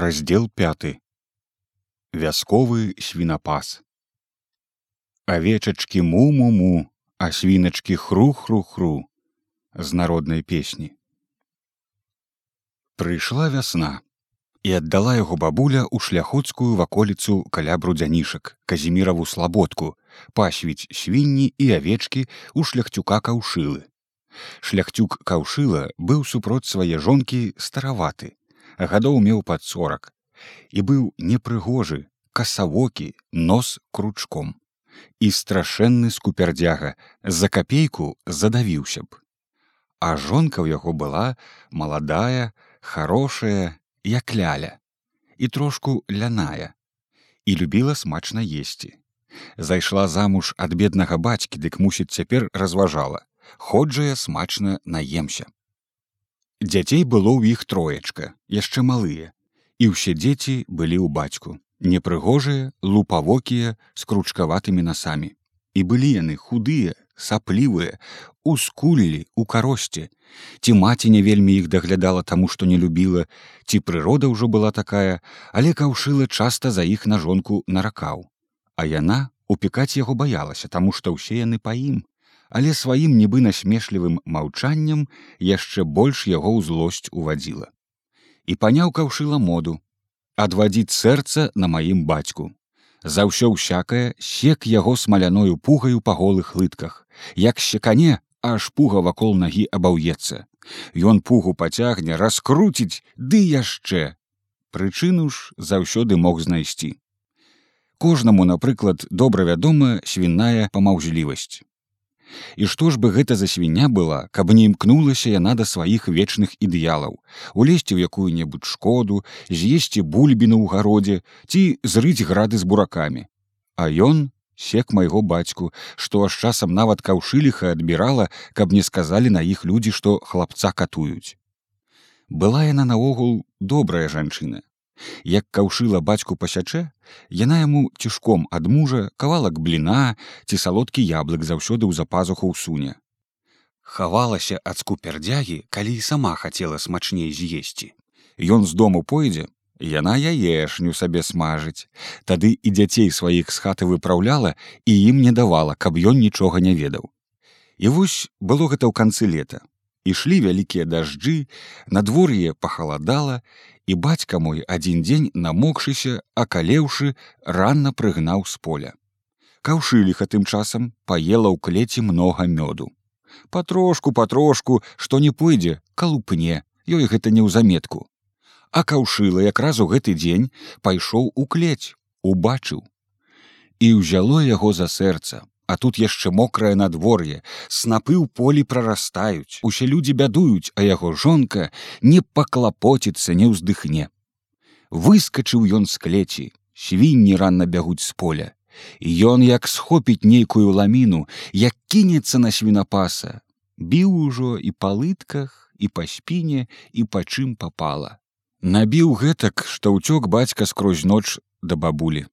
раздел 5 вясковы свінапас авечачкі му-му-му а свіначкі хру-хру-хру з народнай песні. Прыйшла вясна і аддала яго бабуля ў шляхоцкую ваколіцу каля брудзянішак казіміраву слабодку пасвіць свінні і авечкі ў шляхцюка каўшылы. Шляхцюк каўшыла быў супроць свае жонкі стараваты гадоў меў пад сорак і быў непрыгожы касавокі нос кручком. І страшэнны скупердзяга за капейку задавіўся б. А жонка ў яго была маладая хорошая як ляля і трошку ляная і любіла смачна есці. Зайшла замуж ад беднага бацькі дык мусіць цяпер разважала ходжая смачна наемся дзяцей было ў іх троечка яшчэ малыя. І ўсе дзеці былі ў бацьку. Непрыгожыя лупавокія з кручкаватымі насамі. І былі яны худыя саплівыя ускулілі у каросце. Ці маці не вельмі іх даглядала таму што не любіла ці прырода ўжо была такая але каўшыла часта за іх на жонку наракаў. А яна упікаць яго баялася таму што ўсе яны па ім але сваім нібы насмешлівым маўчаннем яшчэ больш яго ў злосць увадзіла. І паняў каўшыла моду адвадзіць сэрца на маім бацьку. За ўсё ўсякае сек яго смаляною пугаю па голых лытках. Як секане аж пуга вакол нагі абаўецца. Ён пугу пацягне раскруціць ды яшчэ. Прычыну ж заўсёды мог знайсці. Кожнаму напрыклад добра вядома свінная памаўжлівасць І што ж бы гэта за свіня была, каб не імкнулася яна да сваіх вечных ідэалаў, улезці ў якую-небудзь шкоду, з'есці бульбіну ў гародзе ці зрыць грады з буракамі. А ён сек майго бацьку, што аж часам нават каўшыліха адбірала, каб не сказалі на іх людзі, што хлапца катуюць. Была яна наогул добрая жанчына, як каўшыла бацьку пасячэ яна яму цішком ад мужа кавалак бліна ці салодкі яблык заўсёды ў запазуху ў суне хавалася ад скупердзягі калі і сама хацела смачней з'есці. Ён з дому пойдзе яна яешню сабе смажыць. Тады і дзяцей сваіх з хаты выпраўляла і ім не давала каб ён нічога не ведаў. І вось было гэта ў канцы лета ішлі вялікія дажджы надвор'е пахаладала і бацька мой адзін дзень намокшыся акалеўшы ранна прыгнаў з поля. Каўшыліха тым часам паела ў клеці многа мёду. Патрошку патрошку што не пойдзе калупне ёй гэта не ў заметку а каўшыла якраз у гэты дзень пайшоў у клець убачыў. І ўзяло яго за сэрца а тут яшчэ мокрае надвор'е снапы ў полі прарастаюць усе людзі бядуюць а яго жонка не паклапоціцца не ўздыхне. Выскачыў ён з клеці свінні ранна бягуць з поля. Ён як схопіць нейкую ламіну як кінецца на свінапаса біў ужо і па лытках і па спіне і па чым папала. Набіў гэтак што ўцёк бацька скрозь ноч да бабулі.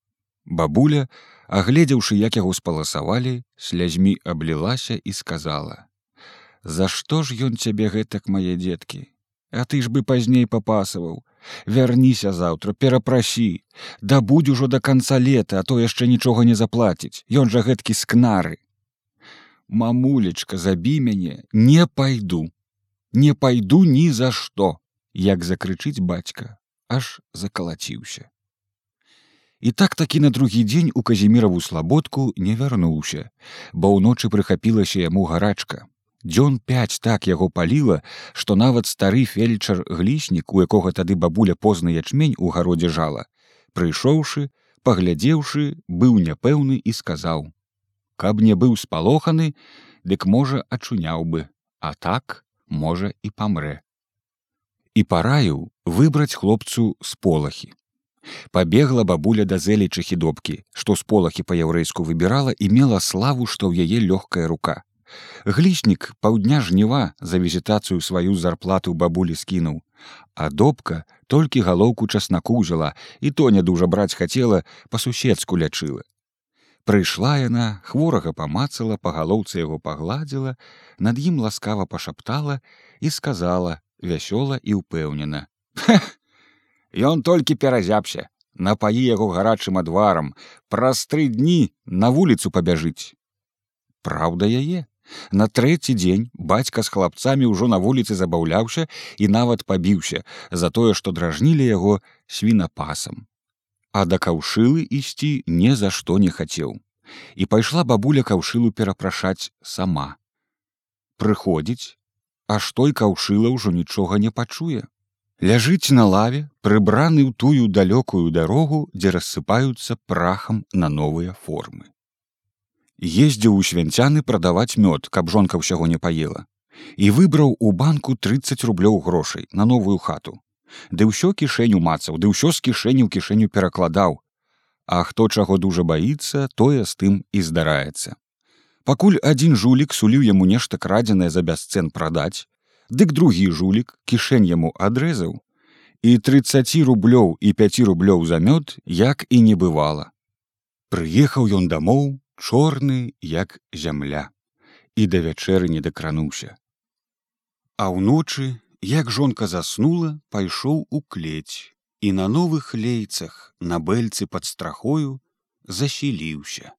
Бабуля агледзеўшы як яго спаласавалі слязьмі аблілася і сказала за што ж ён цябе гэтак мае дзеткі? А ты ж бы пазней папасаваў. Вярніся заўтра перапрасі да будь ужо да канца лета а то яшчэ нічога не заплаціць. Ён жа гэткі скнары мамулечка забі мяне. Не пайду не пайду ні за што як закрычыць бацька. Аж закалаціўся І так такі на другі дзень у казіміраву слабодку не вярнуўся, бо ўночы прыхапілася яму гарачка. Дзён пяць так яго паліла, што нават стары фельчар гліснік, у якога тады бабуля позна ячмень у гародзе жала, прыйшоўшы, паглядзеўшы, быў няпэўны і сказаў: « Каб не быў спалоханы, дык можа ачуняў бы, а так можа і памрэ. І параіў выбраць хлопцу з полахі пабегла бабуля да зэлічы хідобкі што з полахі па-яўрэйску выбірала і мела славу што ў яе лёгкая рука. Глічнік паўдня жніва за візітацыю сваю зарплату бабулі скінуў а добка толькі галоўку часнаку ўзяла і то не дужа браць хацела па-суседску лячыла прыйшла яна хворага памацала па галоўцы яго пагладзіла над ім ласкава пашаптала і сказала вясёла і ўпэўнена Ён толькі перазяпся, напаі яго гарачым адварам, праз тры дні на вуліцу пабяжыць. Праўда яе. На трэці дзень бацька з хлапцамі ўжо на вуліцы забаўляўся і нават пабіўся за тое, што дражнілі яго свінапасам. А да каўшылы ісці ні за што не хацеў. І пайшла бабуля каўшылу перапрашаць сама. Прыходзіць, аж той каўшыла ўжо нічога не пачуе ляжыць на лаве прыбраны ў тую далёкую дарогу дзе рассыпаюцца прахам на новыя формы. Ездзіў у свянцяны прадаваць мёд каб жонка ўсяго не паела. І выбраў у банку 30 рублёў грошай на новую хату. Ды ўсё кішэню мацаў ды ўсё з кішэню кішэню перакладаў. А хто чаго дужа баіцца тое з тым і здараецца. Пакуль адзін жулік суліў яму нешта крадзенае за бясцэн прадаць дык другі жулік кішэнь яму адрэзаў і тридцаці рублёў і 5 рублёў за мёд як і не бывала. Прыехаў ён дамоў чорны як зямля і да вячэры не дакрануўся. А ўночы як жонка заснула пайшоў у клець і на новых лейцах на бэльцы пад страхою засіліўся.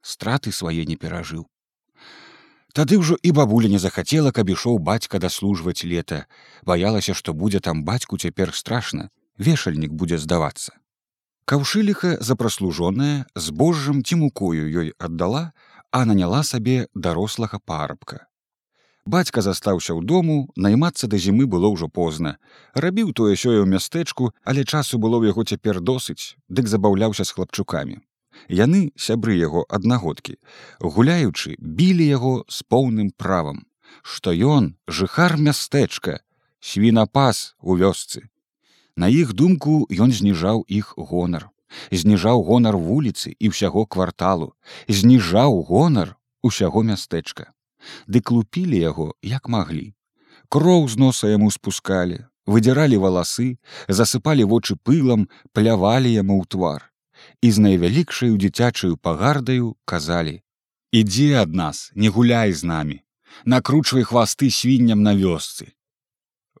Страты свае не перажыў Тады ўжо і бабуля не захацела, каб ішоў бацька даслужваць лета, баялася, што будзе там бацьку цяпер страшна, вешальнік будзе здавацца. Каўшыліха запраслужоная з божжам ці мукою ёй аддала, а наняла сабе дарослага парабка. Бацька застаўся ў дому, наймацца да зімы было ўжо позна. Рабіў тое сёе ў мястэчку, але часу было ў яго цяпер досыць, дык забаўляўся з хлапчукамі яны сябры яго аднагодкі гуляючы білі яго з поўным правам што ён жыхар мястэчка свінапас у вёсцы. На іх думку ён зніжаў іх гонар зніжаў гонар вуліцы і ўсяго кварталу зніжаў гонар усяго мястэчка. Дык лупілі яго як маглі. Кроў з носа яму спускалі выдзіралі валасы засыпалі вочы пылам плявалі яму ў твар і з найвялікшаю дзіцячаю пагардаю казалі: « Ідзі ад нас, не гуляй з намі, накручвай хвасты свінням на вёсцы.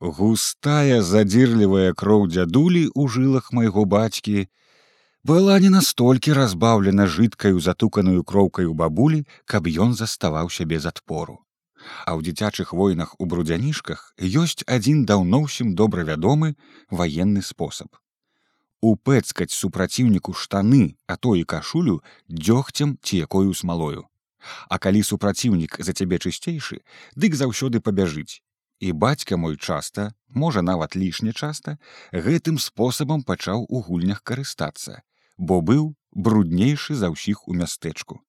Густая задзірлівая кроў дзядулі ў жылах майго бацькі была не настолькі разбаўлена жыткаю затуканую кроўкаю бабулі, каб ён заставаўся без адпору. А ў дзіцячых войнах у брудзянішках ёсць адзін даўно ўсім добра вядомы ваенны спосаб упэцкаць супраціўніку штаны, а то і кашулю дзёгцем ці якою смалою. А калі супраціўнік за цябе чысцейшы, дык заўсёды пабяжыць. І бацька мой часта, можа нават лішне часта, гэтым спосабам пачаў у гульнях карыстацца, бо быў бруднейшы за ўсіх у мястэчку.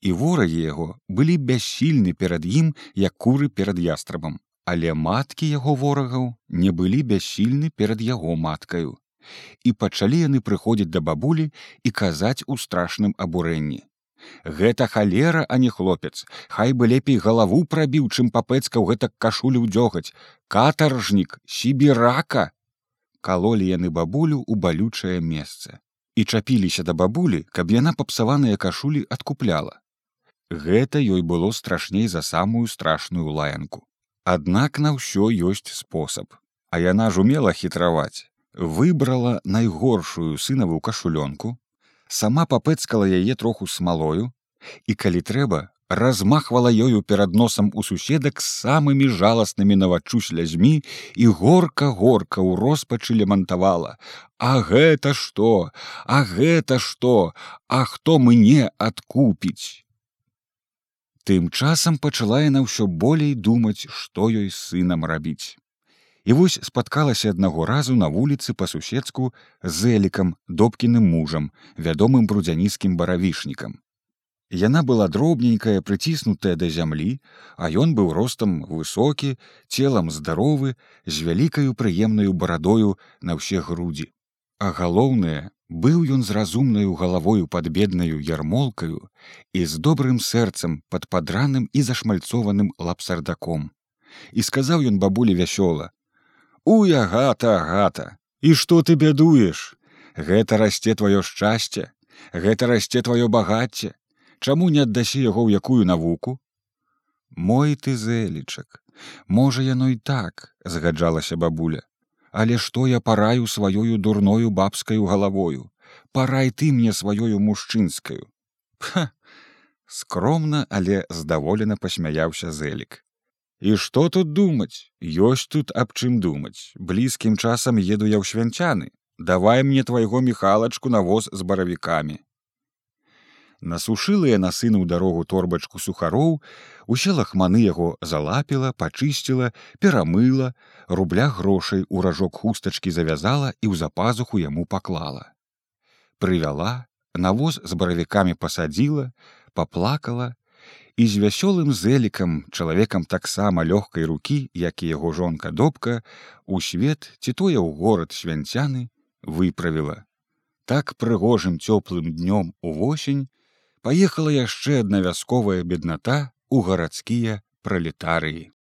І ворагі яго былі бяссільны перад ім, як куры перад ястрабам, але маткі яго ворагаў не былі бяссільны перад яго маткаю і пачалі яны прыходзіць да бабулі і казаць у страшным абурэнні. Гэта халера, а не хлопец, Хай бы лепей галаву прабіў, чым папэцкаў гэта кашулю дзёгаць, катаржнік, сібірака. Калолі яны бабулю ў балючае месца і чапіліся да бабулі, каб яна папсаваныя кашулі адкупляла. Гэта ёй было страшней за самую страшную лаянку. Аднак на ўсё ёсць спосаб, а яна ж умела хітраваць выбрала найгоршую сынавую кашулёнку, сама папэцкала яе троху смалою і калі трэба, размахвала ёю перад носам у суседак з самымі жаласнымі навачу слязьмі і горка-горка ў роспачы лямантавала. А гэта што, А гэта што, А хто мне адкупіць? Тым часам пачала яна ўсё болей думаць, што ёй сынам рабіць. І вось спаткалася аднаго разу на вуліцы па-суседску з элікам добкіным мужам, вядомым брудзянійскім баравішнікам. Яна была дробненькая, прыціснутая да зямлі, а ён быў ростам высокі, целам здаровы, з вялікаю прыемнаю барадою на ўсе грудзі. А галоўнае, быў ён з разумнаю галавою пад беднаю ярмолкаю і з добрым сэрцам пад падраным і зашмальцованым лапсардаком. І сказаў ён бабулі вясёла: Уй агата агата і што ты бядуеш? Гэта расце тваё шчасце гэта расце тваё багацце. Чаму не аддасі яго ў якую навуку? Мой ты зэлічак можа яно і так згаджалася бабуля. Але што я параю сваёю дурною бабскаю галавою? Парай ты мне сваёю мужчынскаю. Скромна але здаволена пасмяяўся зэлік і што тут думаць? Ёсць тут аб чым думаць. Блізкім часам еду я ў свянчаны давай мне твайго міхалачку на воз з баравікамі. Насушыла яна сыну ў дарогу торбачку сухароў усе лахманы яго залапіла пачысціла перамыла рубля грошай у ражок хустачкі завязала і ў запазуху яму паклала. Прывяла навоз з баравікамі пасадзіла паплакала і з вясёлым зэлікам чалавекам таксама лёгкай рукі як і яго жонка добка у свет ці тое ў горад свянцяны выправіла. Так прыгожым цёплым днём увосень паехала яшчэ адна вясковая бедната ў гарадскія пралетарыі